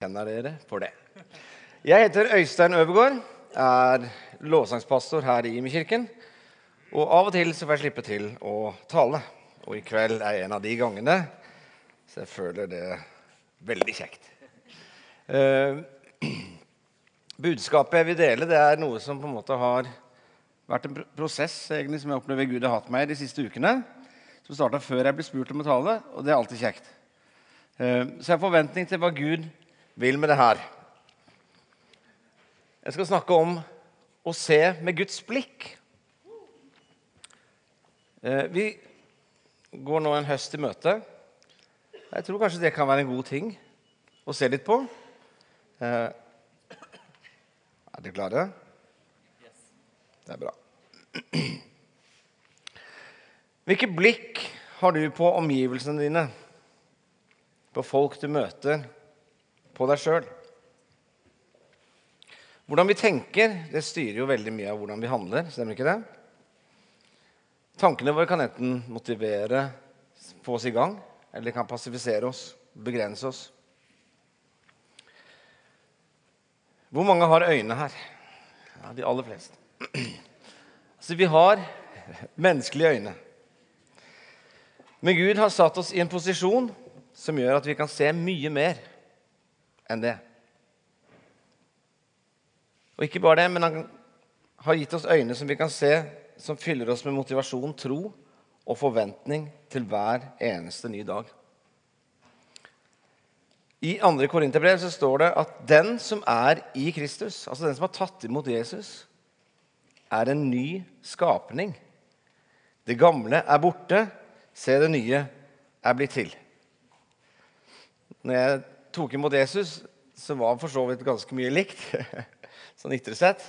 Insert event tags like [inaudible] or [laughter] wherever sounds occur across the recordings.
kjenner dere for det. Jeg heter Øystein Øvergaard, er lovsangspastor her i Imi-kirken. Og av og til så får jeg slippe til å tale. Og i kveld er en av de gangene, så jeg føler det veldig kjekt. Eh, [clears throat] budskapet jeg vil dele, det er noe som på en måte har vært en prosess egentlig, som jeg opplever Gud har hatt meg de siste ukene. Som starta før jeg ble spurt om å tale, og det er alltid kjekt. Eh, så jeg har forventning til hva Gud vil med det her. Jeg skal snakke om å se med Guds blikk. Eh, vi går nå en høst i møte. Jeg tror kanskje det kan være en god ting å se litt på. Eh, er dere klare? Det er bra. Hvilke blikk har du på omgivelsene dine? På folk du møter? På deg sjøl? Hvordan vi tenker, det styrer jo veldig mye av hvordan vi handler. Stemmer ikke det? Tankene våre kan enten motivere, få oss i gang, eller kan passifisere oss, begrense oss. Hvor mange har øyne her? Ja, De aller fleste. Altså, vi har menneskelige øyne. Men Gud har satt oss i en posisjon som gjør at vi kan se mye mer enn det. Og ikke bare det, men han har gitt oss øyne som vi kan se, som fyller oss med motivasjon, tro og forventning til hver eneste ny dag. I 2. Korinterbrev står det at den som er i Kristus, altså den som har tatt imot Jesus, er en ny skapning. Det gamle er borte, se det nye er blitt til. Når jeg tok imot Jesus, så var han for så vidt ganske mye likt. [laughs] sånn ytre sett.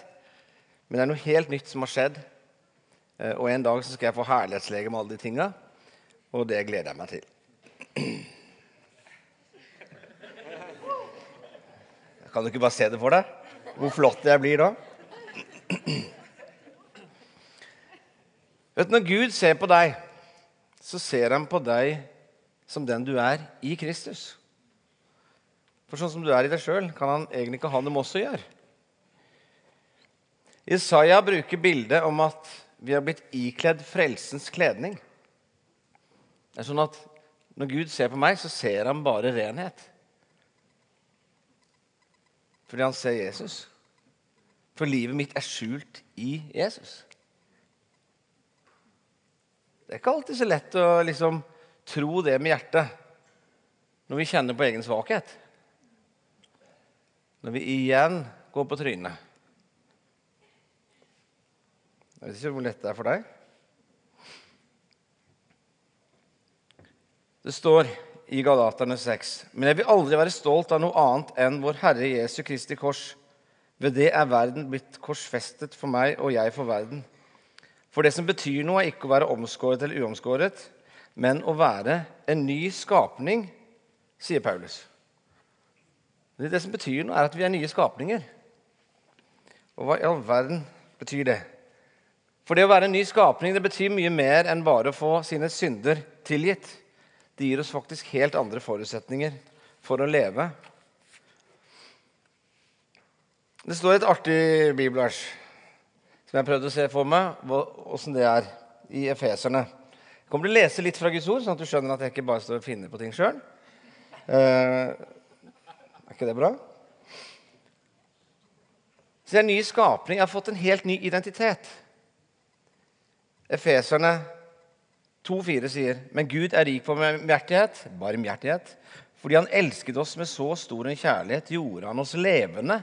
Men det er noe helt nytt som har skjedd. Eh, og en dag så skal jeg få herlighetslege med alle de tinga. Og det gleder jeg meg til. [clears throat] Kan du ikke bare se det for deg? Hvor flott jeg blir da? [clears throat] Vet du, Når Gud ser på deg, så ser han på deg som den du er i Kristus. For sånn som du er i deg sjøl, kan han egentlig ikke ha noe med oss å gjøre. Isaiah bruker bildet om at vi har blitt ikledd frelsens kledning. Det er sånn at Når Gud ser på meg, så ser han bare renhet. Fordi han ser Jesus. For livet mitt er skjult i Jesus. Det er ikke alltid så lett å liksom tro det med hjertet når vi kjenner på egen svakhet. Når vi igjen går på trynet. Jeg vet ikke hvor lett det er for deg. Det står i Galaterne 6.: Men jeg vil aldri være stolt av noe annet enn vår Herre Jesu Kristi kors. Ved det er verden blitt korsfestet for meg, og jeg for verden. For det som betyr noe, er ikke å være omskåret eller uomskåret, men å være en ny skapning, sier Paulus. Det som betyr noe, er at vi er nye skapninger. Og hva i all verden betyr det? For det å være en ny skapning det betyr mye mer enn bare å få sine synder tilgitt. Det gir oss faktisk helt andre forutsetninger for å leve. Det står et artig bibelvers som jeg prøvde å se for meg åssen det er i Efeserne. Jeg kommer til å lese litt fra Guds ord, sånn at du skjønner at jeg ikke bare står og finner på ting sjøl. Ikke det bra? Så jeg er en ny skapning. Jeg har fått en helt ny identitet. Efeserne 2,4 sier, men Gud er rik på barmhjertighet, barmhjertighet. Fordi han elsket oss med så stor en kjærlighet, gjorde han oss levende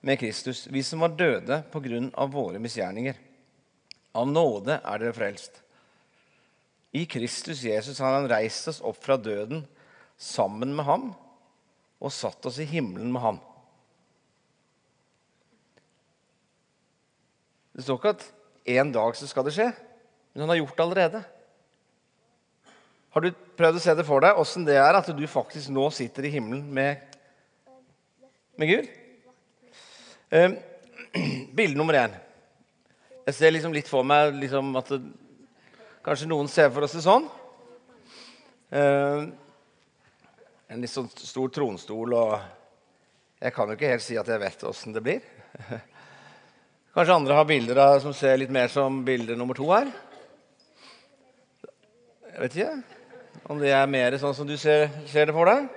med Kristus, vi som var døde pga. våre misgjerninger. Av nåde er dere frelst. I Kristus Jesus har han reist oss opp fra døden sammen med ham og satt oss i himmelen med ham. Det står ikke at en dag så skal det skje. Men han har gjort det allerede. Har du prøvd å se det for deg, åssen det er at du faktisk nå sitter i himmelen med, med Gud? Eh, [clears throat] bilde nummer én. Jeg ser liksom litt for meg liksom at det, Kanskje noen ser for oss det sånn. Eh, en litt sånn stor tronstol og Jeg kan jo ikke helt si at jeg vet åssen det blir. [laughs] Kanskje andre har bilder av, som ser litt mer som bilde nummer to her? Jeg vet ikke om det er mer sånn som du ser, ser det for deg.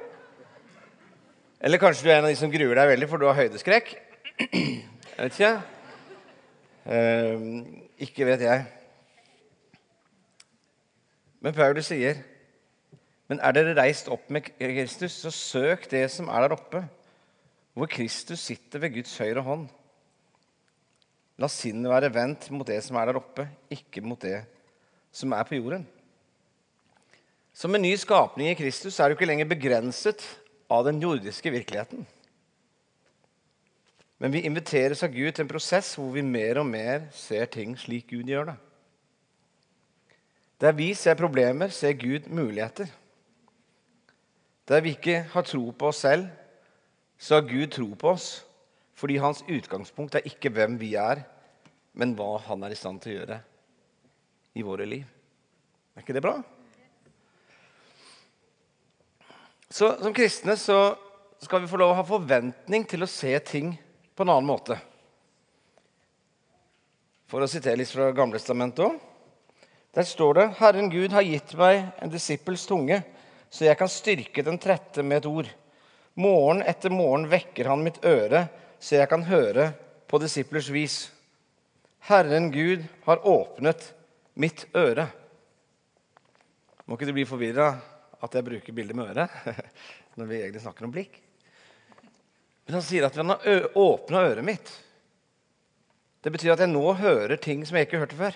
Eller kanskje du er en av de som gruer deg veldig, for du har høydeskrekk. [clears throat] Jeg vet ikke. Eh, ikke vet jeg. Men Paulus sier, 'Men er dere reist opp med Kristus, så søk det som er der oppe', hvor Kristus sitter ved Guds høyre hånd. La sinnet være vendt mot det som er der oppe, ikke mot det som er på jorden. Som en ny skapning i Kristus er du ikke lenger begrenset av den jordiske virkeligheten. Men vi inviteres av Gud til en prosess hvor vi mer og mer ser ting slik Gud gjør det. Der vi ser problemer, ser Gud muligheter. Der vi ikke har tro på oss selv, så har Gud tro på oss. Fordi hans utgangspunkt er ikke hvem vi er, men hva han er i stand til å gjøre i våre liv. Er ikke det bra? Så Som kristne så skal vi få lov å ha forventning til å se ting på en annen måte. For å sitere litt fra Gamlestamentet òg. Der står det Herren Gud har gitt meg en disippels tunge, så jeg kan styrke den trette med et ord. Morgen etter morgen vekker han mitt øre, så jeg kan høre på disiplers vis. Herren Gud har åpnet mitt øre. Må ikke du bli forvirra at jeg bruker bildet med øret [laughs] når vi egentlig snakker om blikk. Men han sier at han har åpna øret mitt. Det betyr at jeg nå hører ting som jeg ikke hørte før.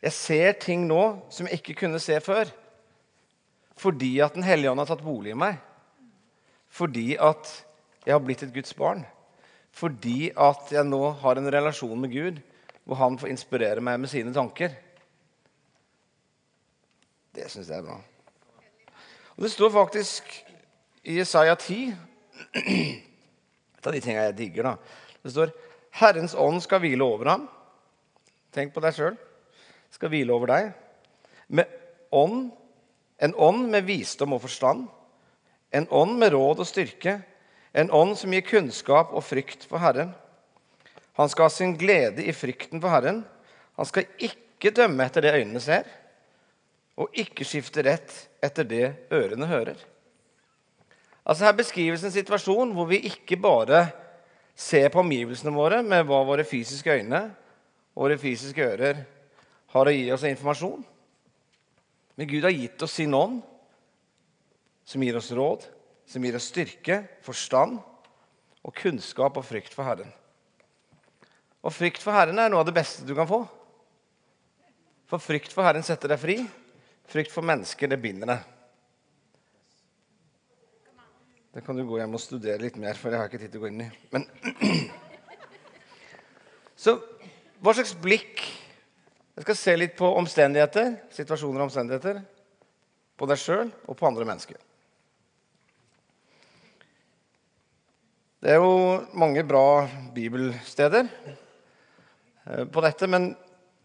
Jeg ser ting nå som jeg ikke kunne se før. Fordi at Den hellige ånd har tatt bolig i meg. Fordi at jeg har blitt et Guds barn. Fordi at jeg nå har en relasjon med Gud hvor han får inspirere meg med sine tanker. Det syns jeg er bra. Og Det står faktisk i Isaiah 10 Et av de tingene jeg digger. da. Det står 'Herrens ånd skal hvile over ham'. Tenk på deg sjøl skal hvile over deg. Med ånd, en ånd med visdom og forstand. En ånd med råd og styrke. En ånd som gir kunnskap og frykt for Herren. Han skal ha sin glede i frykten for Herren. Han skal ikke dømme etter det øynene ser, og ikke skifte rett etter det ørene hører. Altså Her beskrives en situasjon hvor vi ikke bare ser på omgivelsene våre med hva våre fysiske øyne og våre fysiske ører har å gi oss informasjon. Men Gud har gitt oss sin ånd, som gir oss råd, som gir oss styrke, forstand og kunnskap og frykt for Herren. Og frykt for Herren er noe av det beste du kan få. For frykt for Herren setter deg fri. Frykt for mennesker, det binder deg. Det kan du gå hjem og studere litt mer, for jeg har ikke tid til å gå inn i. Men [clears throat] Så hva slags blikk jeg skal se litt på omstendigheter, situasjoner og omstendigheter. På deg sjøl og på andre mennesker. Det er jo mange bra bibelsteder eh, på dette, men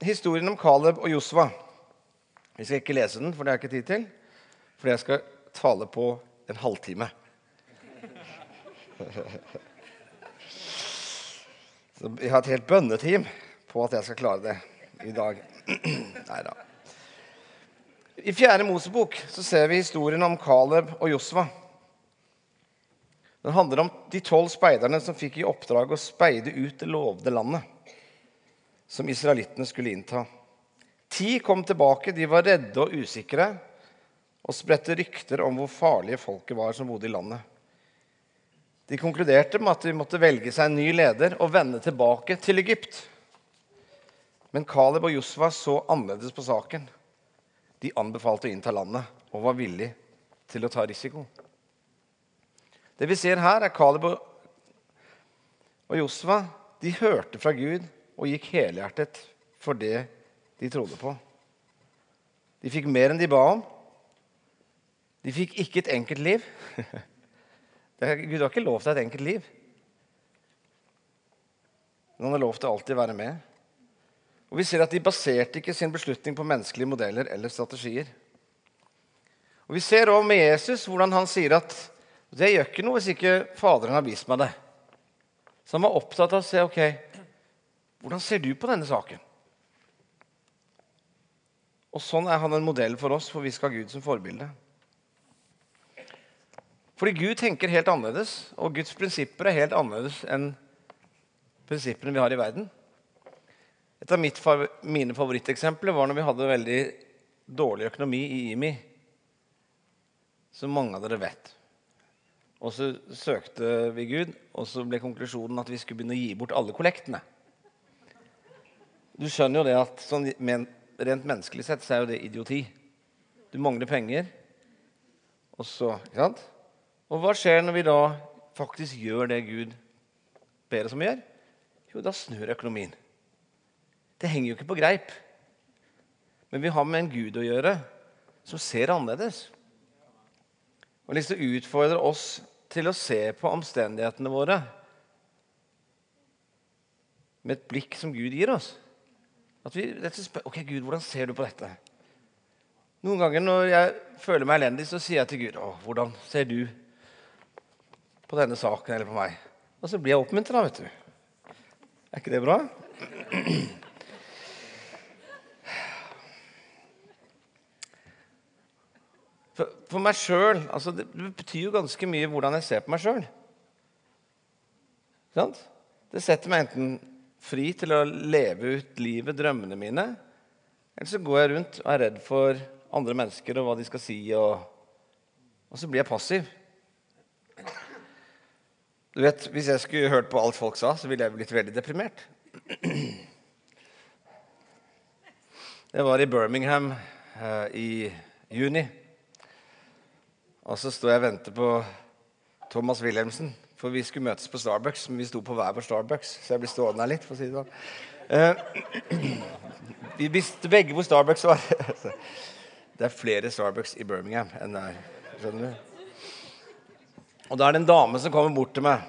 historien om Caleb og Josva Vi skal ikke lese den, for det har jeg ikke tid til. For jeg skal tale på en halvtime. [laughs] Så jeg har et helt bønneteam på at jeg skal klare det i dag. [clears throat] Nei da. I Fjerde Mosebok så ser vi historien om Caleb og Josva. Den handler om de tolv speiderne som fikk i oppdrag å speide ut det lovde landet som israelittene skulle innta. Ti kom tilbake. De var redde og usikre og spredte rykter om hvor farlige folket var som bodde i landet. De konkluderte med at de måtte velge seg en ny leder og vende tilbake til Egypt. Men Caleb og Josfa så annerledes på saken. De anbefalte å innta landet og var villige til å ta risiko. Det vi ser her, er Caleb og Josfa. De hørte fra Gud og gikk helhjertet for det de trodde på. De fikk mer enn de ba om. De fikk ikke et enkelt liv. [laughs] Gud har ikke lovt deg et enkelt liv. Men han har lovt deg alltid å være med. Og vi ser at De baserte ikke sin beslutning på menneskelige modeller eller strategier. Og Vi ser også med Jesus hvordan han sier at Det gjør ikke noe hvis ikke Faderen har vist meg det. Så han var opptatt av å se ok, hvordan ser du på denne saken. Og Sånn er han en modell for oss, for vi skal ha Gud som forbilde. Fordi Gud tenker helt annerledes, og Guds prinsipper er helt annerledes enn prinsippene vi har i verden. Et av mitt, mine favoritteksempler var når vi hadde veldig dårlig økonomi i IMI. Som mange av dere vet. Og så søkte vi Gud, og så ble konklusjonen at vi skulle begynne å gi bort alle kollektene. Du skjønner jo det at sånn, rent menneskelig sett så er jo det idioti. Du mangler penger, og så ikke sant? Og hva skjer når vi da faktisk gjør det Gud ber oss om å gjøre? Jo, da snur økonomien. Det henger jo ikke på greip. Men vi har med en Gud å gjøre som ser annerledes. Og liksom utfordrer oss til å se på omstendighetene våre med et blikk som Gud gir oss. At vi rett og slett spør ok, Gud, hvordan ser du på dette? Noen ganger når jeg føler meg elendig, så sier jeg til Gud å, hvordan ser du på denne saken eller på meg? Og så blir jeg oppmuntra, vet du. Er ikke det bra? For, for meg sjøl altså det, betyr jo ganske mye hvordan jeg ser på meg sjøl. Det setter meg enten fri til å leve ut livet, drømmene mine, eller så går jeg rundt og er redd for andre mennesker og hva de skal si, og, og så blir jeg passiv. Du vet, Hvis jeg skulle hørt på alt folk sa, så ville jeg blitt veldig deprimert. Jeg var i Birmingham eh, i juni. Og så står jeg og venter på Thomas Wilhelmsen, for vi skulle møtes på Starbucks. Men vi sto på hver vår Starbucks, så jeg blir stående her litt. for å si det sånn. Eh, [clears throat] vi visste begge hvor Starbucks var. [laughs] det er flere Starbucks i Birmingham enn der. skjønner du? Og da er det en dame som kommer bort til meg,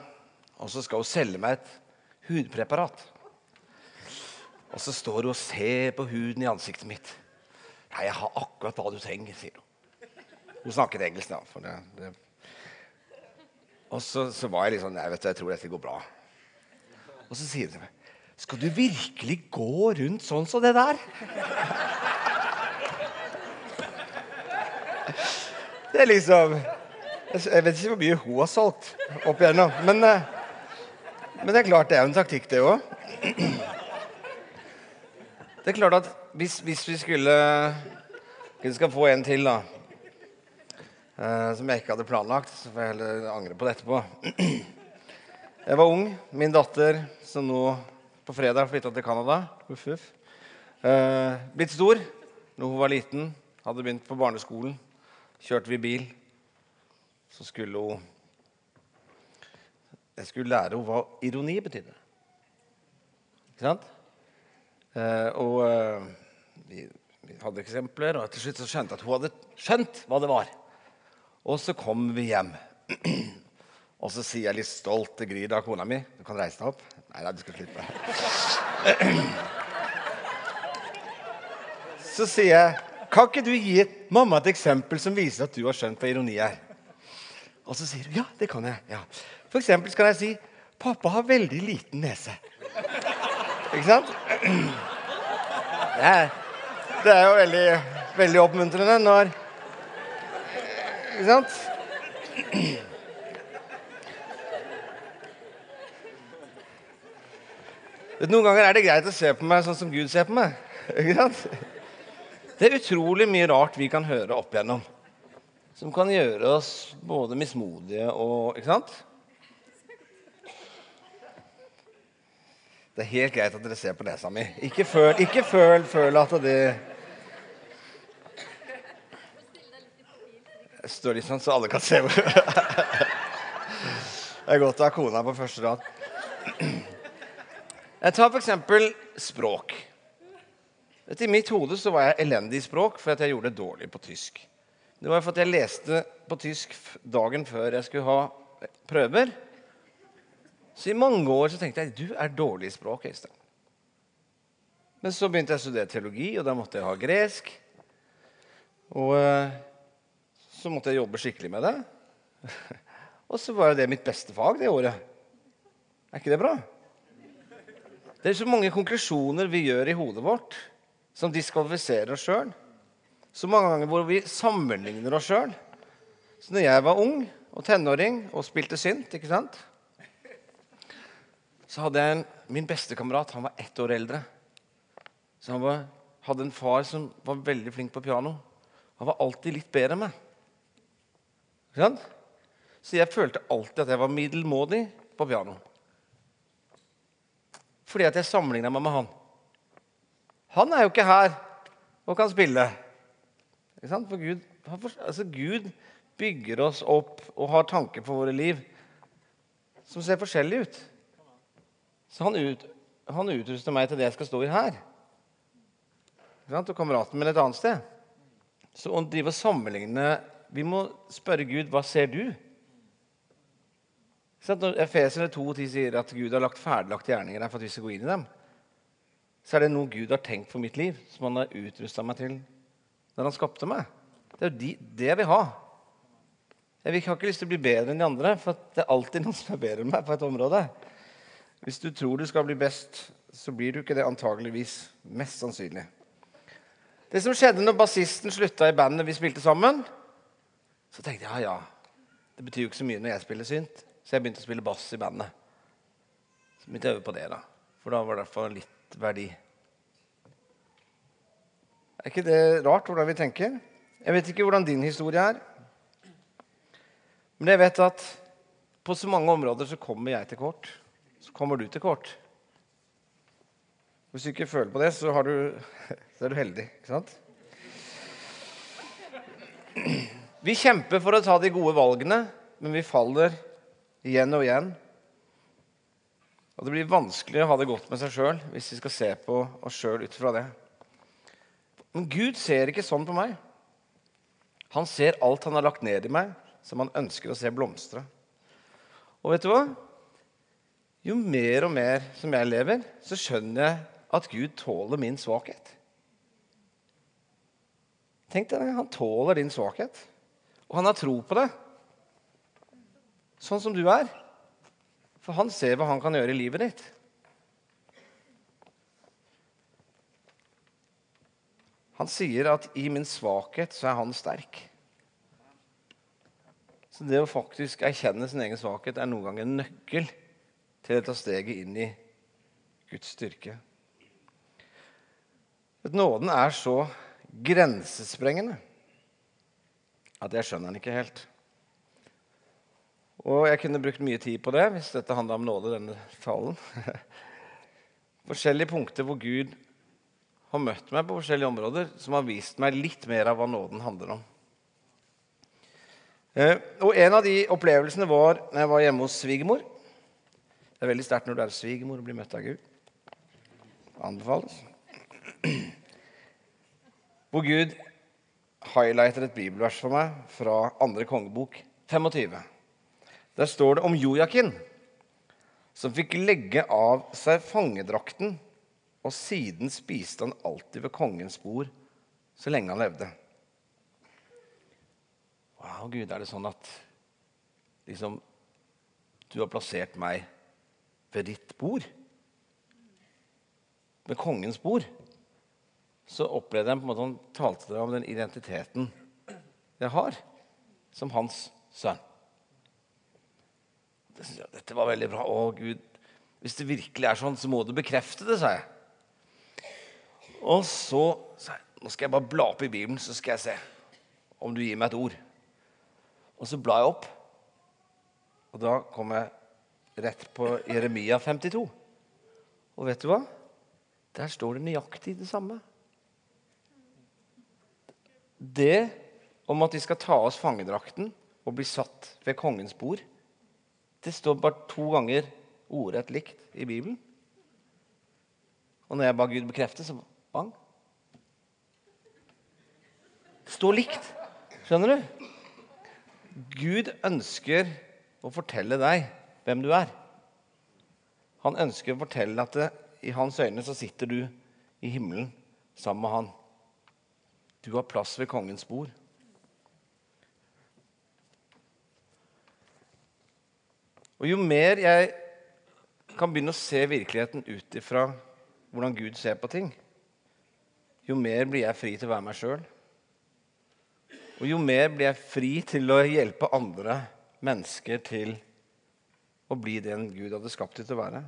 og så skal hun selge meg et hudpreparat. Og så står hun og ser på huden i ansiktet mitt. Nei, jeg har akkurat hva du trenger, sier hun. Hun snakket engelsk, da. Det, det. Og så, så, var jeg litt sånn Nei, vet du, jeg tror dette går bra. Og så sier hun til meg Skal du virkelig gå rundt sånn som det der? Det er liksom Jeg vet ikke hvor mye hun har solgt opp igjennom. Men, eh, men det er klart det er jo en taktikk, det òg. Det er klart at hvis, hvis vi skulle Vi skal få en til, da. Eh, som jeg ikke hadde planlagt. Så får jeg heller angre på det etterpå. [clears throat] Jeg var ung. Min datter, som nå på fredag flytta til Canada uff, uff. Eh, Blitt stor. Når hun var liten, hadde begynt på barneskolen, kjørte vi bil. Så skulle hun Jeg skulle lære henne hva ironi betydde. Ikke sant? Eh, og vi, vi hadde eksempler, og til slutt så skjønte jeg at hun hadde skjønt hva det var. Og så kommer vi hjem. [clears throat] Og så sier jeg litt stolt til Grida, kona mi Du kan reise deg opp. Nei da, du skal slippe. [clears throat] Så sier jeg Kan ikke du gi mamma et eksempel som viser at du har skjønt hva ironi er? Og så sier hun ja, det kan jeg. Ja. For eksempel kan jeg si pappa har veldig liten nese. Ikke sant? [clears throat] Det er, det er jo veldig, veldig oppmuntrende når ikke sant? Noen ganger er det greit å se på meg sånn som Gud ser på meg. Ikke sant? Det er utrolig mye rart vi kan høre opp igjennom. Som kan gjøre oss både mismodige og Ikke sant? Det er helt greit at dere ser på nesa mi. Ikke føl, ikke føl, føl at det står litt sånn så alle kan se hvor [laughs] Det er godt å ha kona på første rad. Jeg tar f.eks. språk. I mitt hode så var jeg elendig i språk fordi jeg gjorde det dårlig på tysk. Det var for at jeg leste på tysk dagen før jeg skulle ha prøver. Så i mange år så tenkte jeg du er dårlig i språk. Øystein. Men så begynte jeg å studere teologi, og da måtte jeg ha gresk. Og eh, så måtte jeg jobbe skikkelig med det. [laughs] Og så var jo det mitt beste fag det året. Er ikke det bra? Det er så mange konklusjoner vi gjør i hodet vårt som diskvalifiserer oss sjøl. Så mange ganger hvor vi sammenligner oss sjøl. Så når jeg var ung og tenåring og spilte synt, ikke sant? så hadde jeg en, min bestekamerat. Han var ett år eldre. Så han var, hadde en far som var veldig flink på piano. Han var alltid litt bedre enn meg. Ikke sant? Så jeg følte alltid at jeg var middelmådig på piano. Fordi at jeg sammenligna meg med han. Han er jo ikke her og kan spille. Ikke sant? For Gud, altså Gud bygger oss opp og har tanker for våre liv som ser forskjellig ut. Så han, ut, han utruster meg til det jeg skal stå i her. Og kameraten min et annet sted. Så å drive og sammenligne Vi må spørre Gud hva ser du? Når Efeserne 2,10 sier at Gud har lagt ferdiglagte gjerninger der for at vi skal gå inn i dem, så er det noe Gud har tenkt for mitt liv, som han har utrusta meg til når han skapte meg. Det er jo de, det jeg vil ha. Jeg har ikke lyst til å bli bedre enn de andre, for det er alltid noen som er bedre enn meg på et område. Hvis du tror du skal bli best, så blir du ikke det antageligvis. Mest sannsynlig. Det som skjedde når bassisten slutta i bandet vi spilte sammen, så tenkte jeg ja, ja, det betyr jo ikke så mye når jeg spiller synt. Så jeg begynte å spille bass i bandet. Så begynte jeg å øve på det, da. For da var det i hvert fall litt verdi. Er ikke det rart hvordan vi tenker? Jeg vet ikke hvordan din historie er. Men jeg vet at på så mange områder så kommer jeg til kort. Så kommer du til kort. Hvis du ikke føler på det, så, du, [laughs] så er du heldig. Ikke sant? Vi kjemper for å ta de gode valgene, men vi faller igjen og igjen. Og det blir vanskelig å ha det godt med seg sjøl hvis vi skal se på oss sjøl ut fra det. Men Gud ser ikke sånn på meg. Han ser alt han har lagt ned i meg, som han ønsker å se blomstre. Og vet du hva? Jo mer og mer som jeg lever, så skjønner jeg at Gud tåler min svakhet. Tenk deg, Han tåler din svakhet, og han har tro på det. Sånn som du er. For han ser hva han kan gjøre i livet ditt. Han sier at 'i min svakhet så er han sterk'. Så det å faktisk erkjenne sin egen svakhet er noen ganger en nøkkel til å ta steget inn i Guds styrke. At nåden er så grensesprengende at jeg skjønner den ikke helt. Og jeg kunne brukt mye tid på det hvis dette handla om nåde, denne talen. [laughs] Forskjellige punkter hvor Gud har møtt meg på forskjellige områder, som har vist meg litt mer av hva nåden handler om. Eh, og En av de opplevelsene var når jeg var hjemme hos svigermor. Det er veldig sterkt når du er svigermor og blir møtt av Gud. Anbefales. [clears throat] Hvor Gud highlighter et bibelvers for meg fra andre kongebok 25. Der står det om Jojakin, som fikk legge av seg fangedrakten, og siden spiste han alltid ved kongens bord så lenge han levde. Wow, Gud, er det sånn at liksom, du har plassert meg ved ditt bord? Ved kongens bord? Så opplevde jeg på en måte han talte om den identiteten jeg har som hans sønn. Dette var veldig bra. Å, Gud, hvis det virkelig er sånn, så må du bekrefte det, sa jeg. Og så sa jeg nå skal jeg bare bla opp i Bibelen, så skal jeg se om du gir meg et ord. Og så bla jeg opp, og da kom jeg rett på Jeremia 52. Og vet du hva? Der står det nøyaktig det samme. Det om at de skal ta oss fangedrakten og bli satt ved kongens bord, det står bare to ganger ordrett likt i Bibelen. Og når jeg ba Gud bekrefte, så bang. Står likt. Skjønner du? Gud ønsker å fortelle deg hvem du er. Han ønsker å fortelle at det, i hans øyne så sitter du i himmelen sammen med han. Du har plass ved kongens bord. Og jo mer jeg kan begynne å se virkeligheten ut ifra hvordan Gud ser på ting, jo mer blir jeg fri til å være meg sjøl. Og jo mer blir jeg fri til å hjelpe andre mennesker til å bli den Gud hadde skapt dem til å være.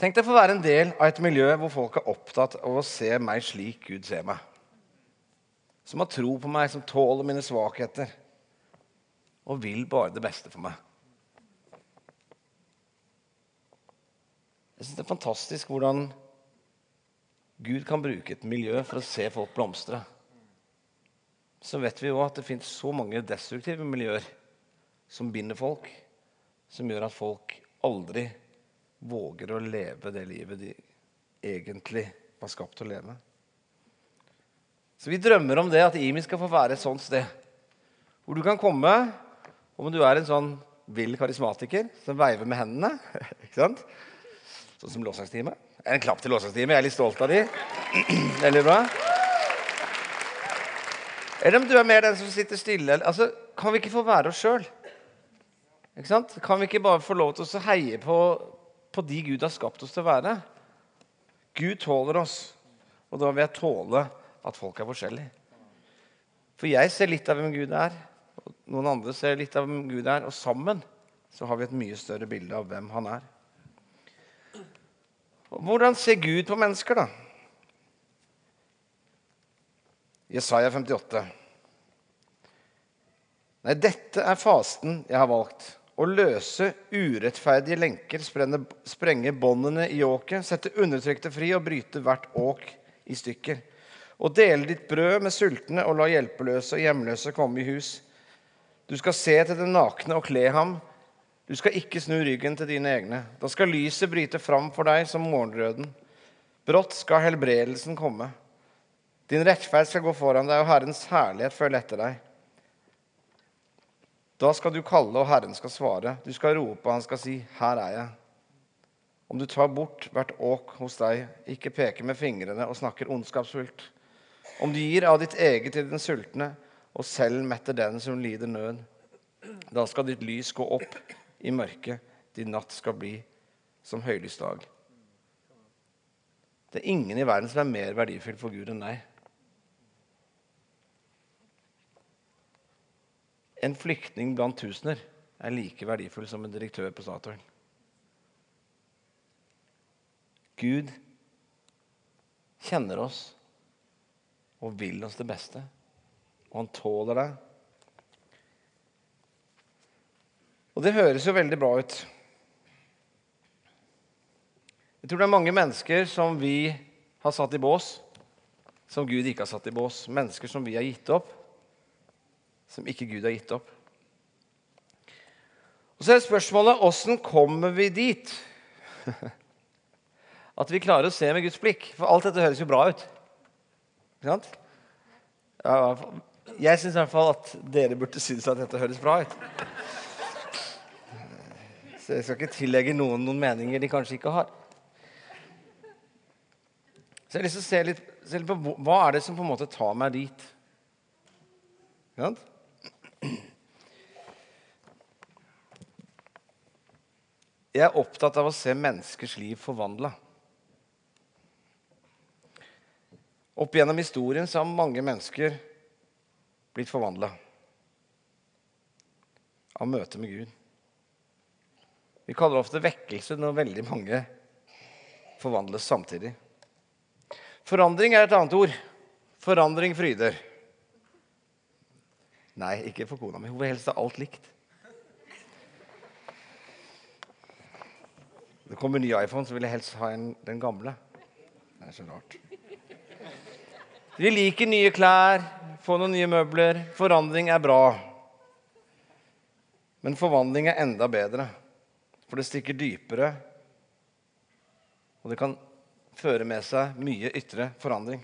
Tenk deg å få være en del av et miljø hvor folk er opptatt av å se meg slik Gud ser meg. Som har tro på meg, som tåler mine svakheter og vil bare det beste for meg. Jeg syns det er fantastisk hvordan Gud kan bruke et miljø for å se folk blomstre. Så vet vi jo at det fins så mange destruktive miljøer som binder folk, som gjør at folk aldri våger å leve det livet de egentlig var skapt til å leve. Så vi drømmer om det at IMI skal få være et sånt sted. Hvor du kan komme om du er en sånn vill karismatiker som veiver med hendene. [laughs] ikke sant? Sånn som lovsangstime. En klapp til lovsangstime. Jeg er litt stolt av de. [clears throat] Veldig bra. Eller om du er mer den som sitter stille. Altså, kan vi ikke få være oss sjøl? Kan vi ikke bare få lov til å heie på, på de Gud har skapt oss til å være? Gud tåler oss, og da vil jeg tåle at folk er forskjellige. For jeg ser litt av hvem Gud er, og noen andre ser litt av hvem Gud er, og sammen så har vi et mye større bilde av hvem han er. Hvordan ser Gud på mennesker, da? Jesaja 58. Nei, dette er fasten jeg har valgt. Å løse urettferdige lenker, sprenge båndene i åket, sette undertrykte fri og bryte hvert åk i stykker. Og dele ditt brød med sultne og la hjelpeløse og hjemløse komme i hus. Du skal se til den nakne og kle ham, du skal ikke snu ryggen til dine egne. Da skal lyset bryte fram for deg som morgenrøden. Brått skal helbredelsen komme. Din rettferd skal gå foran deg, og Herrens herlighet følge etter deg. Da skal du kalle, og Herren skal svare. Du skal rope, og han skal si, 'Her er jeg'. Om du tar bort hvert åk hos deg, ikke peker med fingrene og snakker ondskapsfullt. Om du gir av ditt eget til den sultne, og selv metter den som lider nød, da skal ditt lys gå opp i mørket. Din natt skal bli som høylysdag. Det er ingen i verden som er mer verdifull for Gud enn deg. En flyktning blant tusener er like verdifull som en direktør på Statoil. Gud kjenner oss og vil oss det beste. Og han tåler det Og det høres jo veldig bra ut. Jeg tror det er mange mennesker som vi har satt i bås, som Gud ikke har satt i bås. Mennesker som vi har gitt opp, som ikke Gud har gitt opp. Og Så er spørsmålet åssen kommer vi dit? [laughs] At vi klarer å se med Guds blikk. For alt dette høres jo bra ut. Ikke sant? Jeg syns i hvert fall at dere burde synes at dette høres bra ut. Så jeg skal ikke tillegge noen noen meninger de kanskje ikke har. Så jeg har lyst til å se litt, se litt på hva er det som på en måte tar meg dit. Jeg er opptatt av å se menneskers liv forvandla. Opp gjennom historien så har mange mennesker blitt forvandla av møtet med Gud. Vi kaller det ofte vekkelse når veldig mange forvandles samtidig. Forandring er et annet ord. Forandring fryder. Nei, ikke for kona mi. Hun vil helst ha alt likt. Det kommer en ny iPhone, så vil jeg helst ha en, den gamle. Det er så rart. Vi liker nye klær, få noen nye møbler. Forandring er bra. Men forvandling er enda bedre. For det stikker dypere, og det kan føre med seg mye ytre forandring.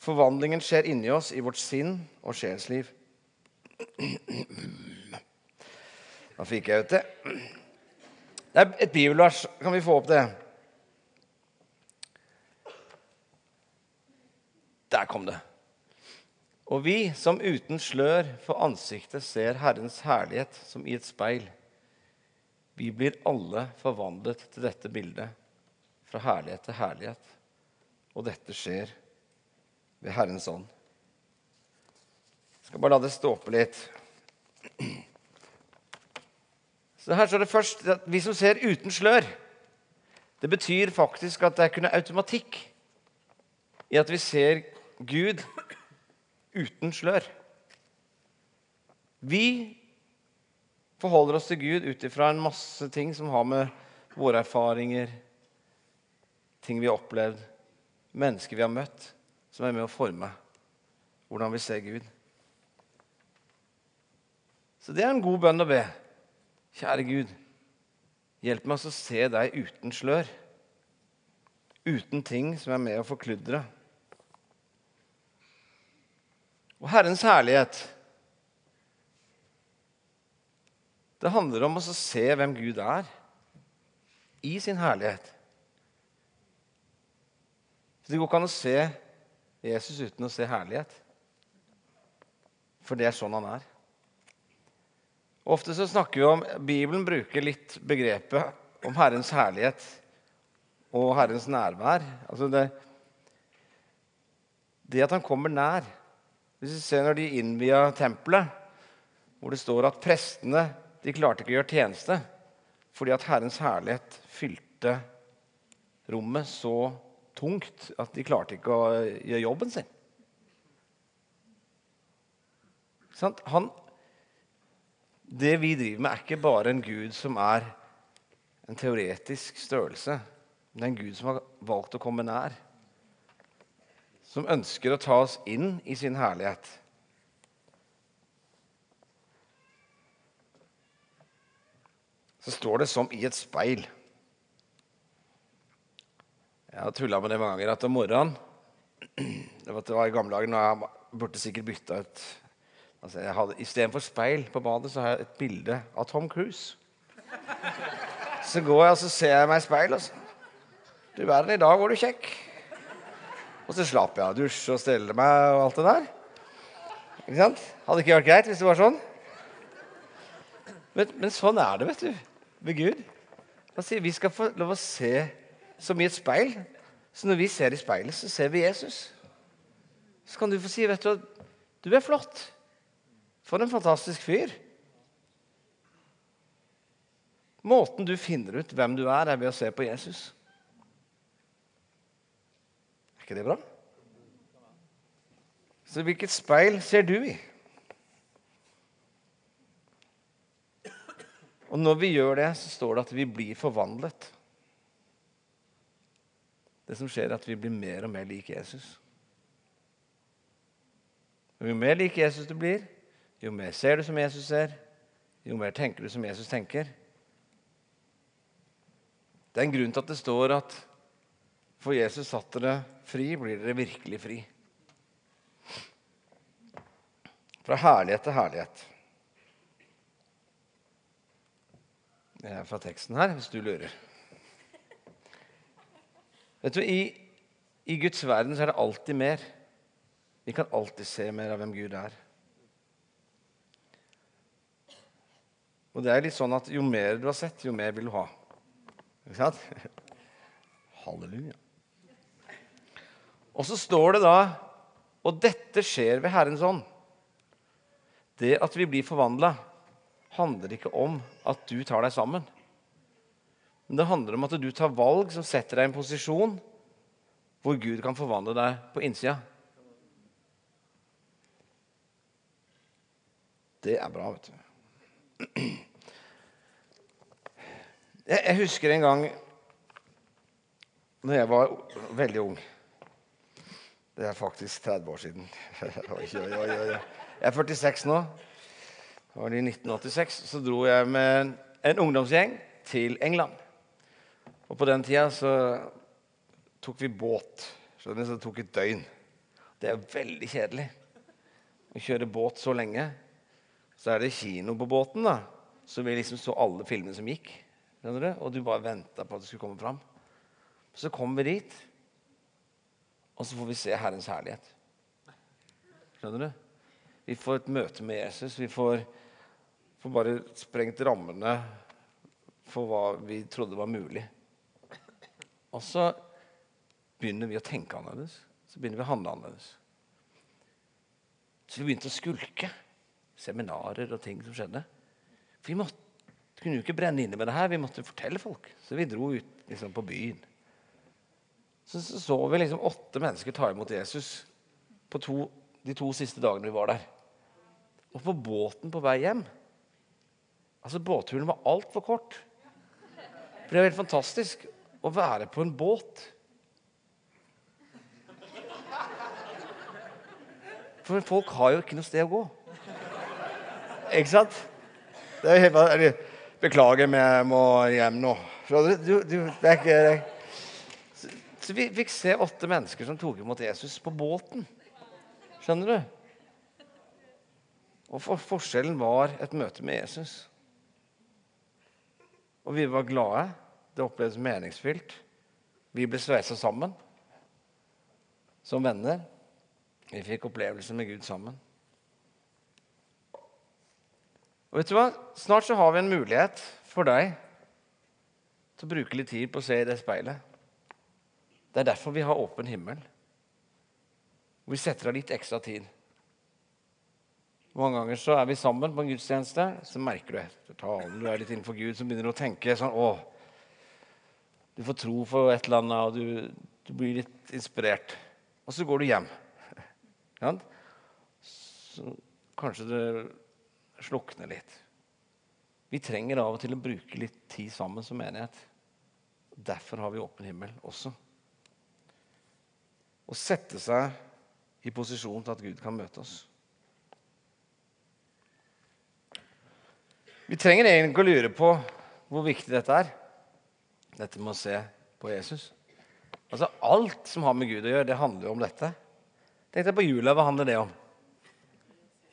Forvandlingen skjer inni oss, i vårt sinn og sjelsliv. Da fikk jeg ut det. Det er et bibelvers. Kan vi få opp det? Der kom det. Og vi som uten slør for ansiktet ser Herrens herlighet som i et speil, vi blir alle forvandlet til dette bildet, fra herlighet til herlighet. Og dette skjer ved Herrens ånd. Jeg skal bare la det stå på litt. Så her står det først at vi som ser uten slør. Det betyr faktisk at det er noe automatikk i at vi ser Gud uten slør. Vi forholder oss til Gud ut ifra en masse ting som har med våre erfaringer, ting vi har opplevd, mennesker vi har møtt, som er med å forme hvordan vi ser Gud. Så det er en god bønn å be. Kjære Gud, hjelp meg å se deg uten slør. Uten ting som er med å forkludre. Og Herrens herlighet Det handler om å se hvem Gud er i sin herlighet. Så Det går ikke an å se Jesus uten å se herlighet. For det er sånn han er. Ofte så snakker vi om, Bibelen bruker litt begrepet om Herrens herlighet og Herrens nærvær. Altså det, det at han kommer nær. Hvis vi ser når de innvia tempelet, hvor det står at prestene de klarte ikke å gjøre tjeneste fordi at Herrens herlighet fylte rommet så tungt at de klarte ikke å gjøre jobben sin. Han, det vi driver med, er ikke bare en gud som er en teoretisk størrelse. Er en gud som har valgt å komme nær. Som ønsker å ta oss inn i sin herlighet. Så står det 'som i et speil'. Jeg har tulla med det mange ganger at om morgenen [clears throat] det var i gamle dager når jeg burde sikkert bytta ut Altså, jeg hadde, Istedenfor speil på badet så har jeg et bilde av Tom Cruise. Så går jeg og så ser jeg meg i speil. Og så, du verden, i dag var du kjekk. Og så slapp jeg av dusje og stelle meg og alt det der. Ikke sant? Hadde ikke vært greit hvis det var sånn. Men, men sånn er det, vet du, med Gud. sier vi skal få lov å se som i et speil. Så når vi ser i speilet, så ser vi Jesus. Så kan du få si, vet du, du er flott. For en fantastisk fyr. Måten du finner ut hvem du er, er ved å se på Jesus. Ikke det bra? Så hvilket speil ser du i? Og når vi gjør det, så står det at vi blir forvandlet. Det som skjer, er at vi blir mer og mer lik Jesus. Jo mer lik Jesus du blir, jo mer ser du som Jesus ser, jo mer tenker du som Jesus tenker. Det er en grunn til at det står at for Jesus satte dere fri, blir dere virkelig fri. Fra herlighet til herlighet. Det er fra teksten her, hvis du lurer. Vet du, i, I Guds verden så er det alltid mer. Vi kan alltid se mer av hvem Gud er. Og det er litt sånn at jo mer du har sett, jo mer vil du ha. Ikke sant? [laughs] Halleluja. Og så står det da Og dette skjer ved Herrens ånd. Det at vi blir forvandla, handler ikke om at du tar deg sammen. Men det handler om at du tar valg som setter deg i en posisjon hvor Gud kan forvandle deg på innsida. Det er bra, vet du. Jeg husker en gang når jeg var veldig ung. Det er faktisk 30 år siden. [laughs] oi, oi, oi, jeg er 46 nå. Det var i 1986. Så dro jeg med en ungdomsgjeng til England. Og på den tida så tok vi båt. Så det tok et døgn. Det er veldig kjedelig å kjøre båt så lenge. Så er det kino på båten, da. Så vi liksom så alle filmene som gikk. Og du bare venta på at det skulle komme fram. Så kom vi dit, og så får vi se Herrens herlighet. Skjønner du? Vi får et møte med Jesus. Vi får, får bare sprengt rammene for hva vi trodde var mulig. Og så begynner vi å tenke annerledes. Så begynner vi å handle annerledes. Så vi begynte å skulke seminarer og ting som skjedde. For vi måtte, kunne jo ikke brenne inne med det her, vi måtte fortelle folk. Så vi dro ut liksom, på byen. Så, så, vi liksom åtte mennesker ta imot Jesus på to, de to siste dagene vi var der. Og på båten på vei hjem Altså, Båtturen var altfor kort. For det er helt fantastisk å være på en båt. For folk har jo ikke noe sted å gå. Ikke sant? Det er helt, Beklager, men jeg må hjem nå. Du, du, det er ikke det. Så, så vi fikk se åtte mennesker som tok imot Jesus på båten. Skjønner du? Og for, Forskjellen var et møte med Jesus. Og vi var glade. Det opplevdes meningsfylt. Vi ble sveisa sammen som venner. Vi fikk opplevelser med Gud sammen. Og vet du hva? Snart så har vi en mulighet for deg til å bruke litt tid på å se i det speilet. Det er derfor vi har åpen himmel. Vi setter av litt ekstra tid. Mange ganger så er vi sammen på en gudstjeneste, så merker du etter talen du er litt innenfor Gud, så begynner du å tenke sånn Å, du får tro for et eller annet, og du, du blir litt inspirert. Og så går du hjem. [laughs] Ja? Så kanskje det slukner litt. Vi trenger av og til å bruke litt tid sammen som menighet. Derfor har vi åpen himmel også. Å sette seg i posisjon til at Gud kan møte oss. Vi trenger egentlig ikke å lure på hvor viktig dette er. Dette med å se på Jesus. Altså Alt som har med Gud å gjøre, det handler jo om dette. Tenk deg på jula. Hva handler det om?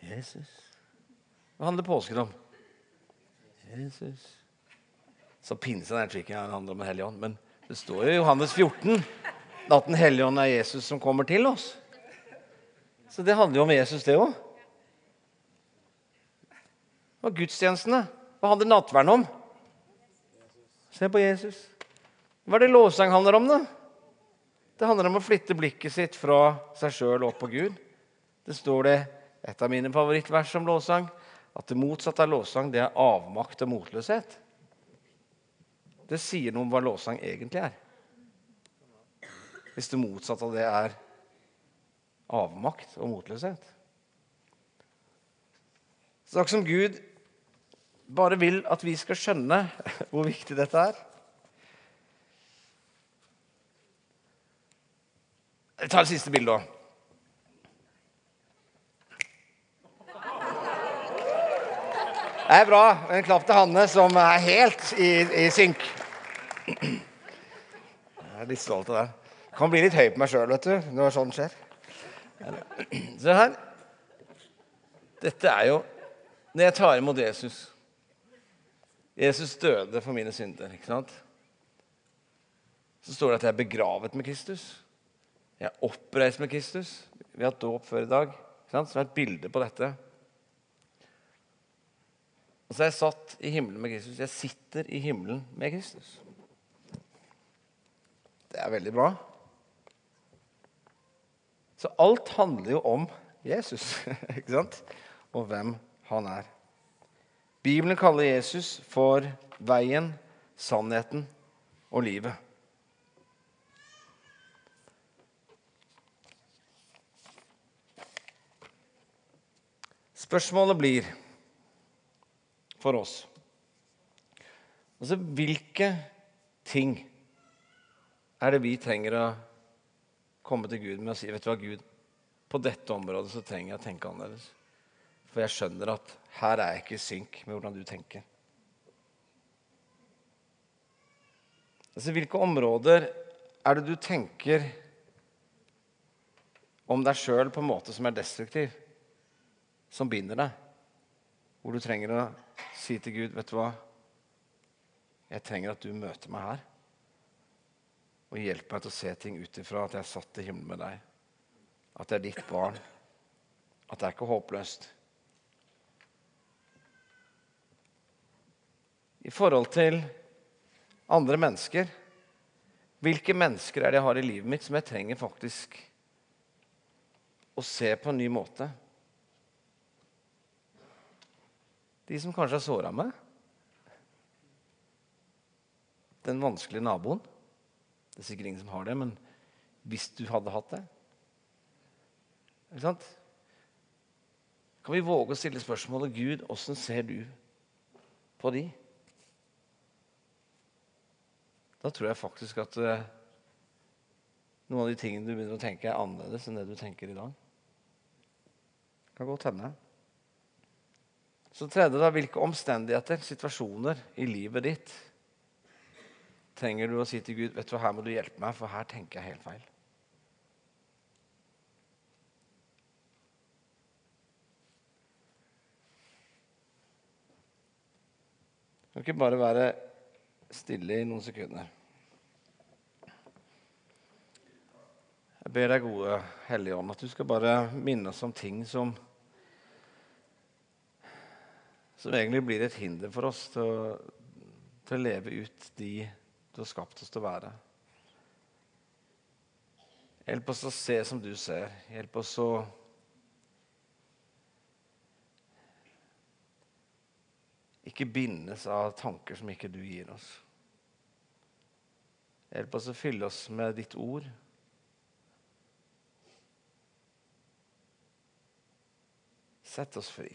Jesus. Hva handler påsken om? Jesus. Så pinsen pinse den trikken handler om Den hellige ånd. Men det står jo i Johannes 14 at Den hellige ånd er Jesus som kommer til oss. Så det handler jo om Jesus, det òg. Og gudstjenestene. Hva handler nattverden om? Se på Jesus. Hva er det lovsang handler om, da? Det handler om å flytte blikket sitt fra seg sjøl opp på Gud. Det står det et av mine favorittvers om lovsang at det motsatte av lovsang det er avmakt og motløshet. Det sier noe om hva lovsang egentlig er. Hvis det motsatte av det er avmakt og motløshet. Så som Gud bare vil at vi skal skjønne [laughs] hvor viktig dette er. Jeg tar det siste bildet òg. Det er bra. En klapp til Hanne, som er helt i, i synk. [clears throat] Jeg er litt stolt av det. Kan bli litt høy på meg sjøl når sånt skjer. Se her. Dette er jo Når jeg tar imot Jesus Jesus døde for mine synder. ikke sant? Så står det at jeg er begravet med Kristus. Jeg er oppreist med Kristus. Vi har hatt dåp før i dag. Ikke sant? Så det er et bilde på dette. Og så er jeg satt i himmelen med Kristus. Jeg sitter i himmelen med Kristus. Det er veldig bra. Så alt handler jo om Jesus [laughs] ikke sant? og hvem han er. Bibelen kaller Jesus for veien, sannheten og livet. Spørsmålet blir for oss. Altså, hvilke ting er det vi trenger å komme til Gud med å si vet du hva, Gud, på dette området så trenger jeg å tenke annerledes. For jeg skjønner at her er jeg ikke i synk med hvordan du tenker. Altså, Hvilke områder er det du tenker om deg sjøl på en måte som er destruktiv, som binder deg? Hvor du trenger å si til Gud, 'Vet du hva? Jeg trenger at du møter meg her.' Og hjelp meg til å se ting ut ifra at jeg er satt i himmelen med deg. At jeg er ditt barn. at det er ikke håpløst. I forhold til andre mennesker Hvilke mennesker er det jeg har i livet mitt som jeg trenger faktisk å se på en ny måte? De som kanskje har såra meg? Den vanskelige naboen? Det er sikkert ingen som har det, men hvis du hadde hatt det Ikke sant? Kan vi våge å stille spørsmålet Gud, åssen ser du på de? Da tror jeg faktisk at uh, noen av de tingene du begynner å tenke, er annerledes enn det du tenker i dag. Det kan godt hende. Så tredje, da, hvilke omstendigheter, situasjoner i livet ditt trenger du å si til Gud vet du, her må du hjelpe meg, for her tenker jeg helt feil. Du kan ikke bare være stille i noen sekunder. Jeg ber deg, gode Hellige Ånd, at du skal bare minne oss om ting som som egentlig blir et hinder for oss til å, til å leve ut de du har skapt oss til å være. Hjelp oss å se som du ser. Hjelp oss å ikke bindes av tanker som ikke du gir oss. Hjelp oss å fylle oss med ditt ord. Sett oss fri.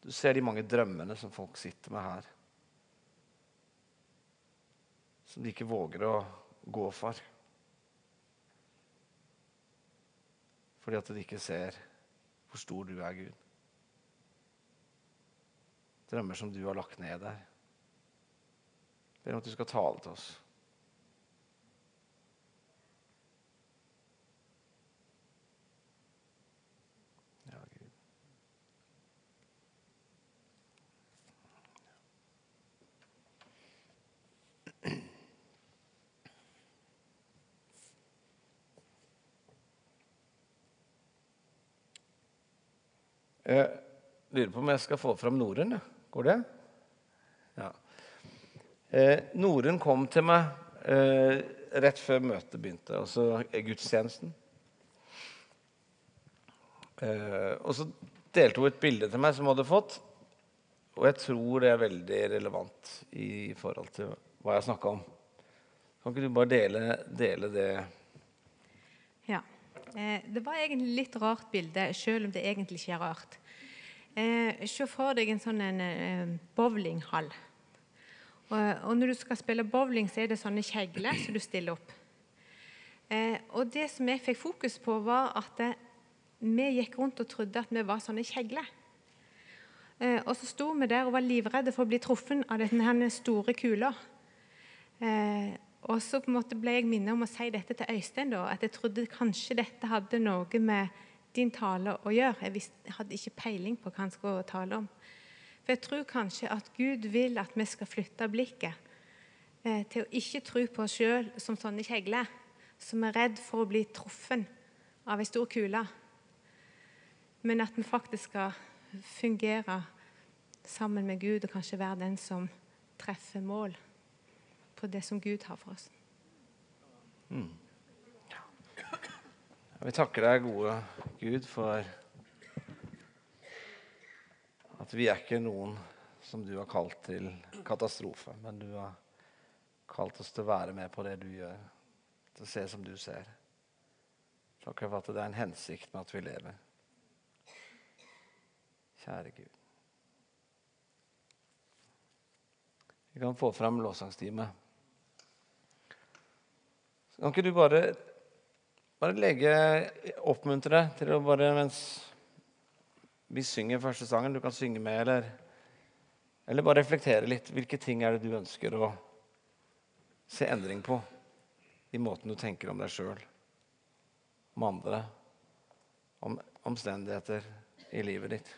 Du ser de mange drømmene som folk sitter med her. Som de ikke våger å gå for. Fordi at de ikke ser hvor stor du er, Gud. Drømmer som du har lagt ned der. Ber om at du skal tale til oss. Jeg lurer på om jeg skal få fram Norun. Går det? Ja. Eh, Norun kom til meg eh, rett før møtet begynte, altså gudstjenesten. Eh, og så delte hun et bilde til meg som hun hadde fått. Og jeg tror det er veldig relevant i forhold til hva jeg snakka om. Kan ikke du bare dele, dele det? Eh, det var egentlig litt rart bilde, selv om det egentlig ikke er rart. Eh, se for deg en sånn en, eh, bowlinghall. Og, når du skal spille bowling, så er det sånne kjegler som du stiller opp. Og det som jeg fikk fokus på, var at vi gikk rundt og trodde at vi var sånne kjegler. Og så sto vi der og var livredde for å bli truffet av denne store kula. Og så på en måte ble jeg minnet om å si dette til Øystein, da, at jeg trodde kanskje dette hadde noe med din tale å gjøre. Jeg hadde ikke peiling på hva han skulle tale om. For jeg tror kanskje at Gud vil at vi skal flytte blikket eh, til å ikke tro på oss sjøl som sånne kjegler som er redd for å bli truffet av ei stor kule, men at vi faktisk skal fungere sammen med Gud og kanskje være den som treffer mål på det som Gud har for oss. Mm. Jeg vil takke deg, gode Gud, for at vi er ikke noen som du har kalt til katastrofe, men du har kalt oss til å være med på det du gjør, til å se som du ser. Takk for at det er en hensikt med at vi lever. Kjære Gud. Vi kan få fram lovsangstime. Kan ikke du bare, bare legge oppmuntre deg til å bare mens vi synger første sangen. Du kan synge med, eller, eller bare reflektere litt. Hvilke ting er det du ønsker å se endring på i måten du tenker om deg sjøl, om andre, om omstendigheter i livet ditt?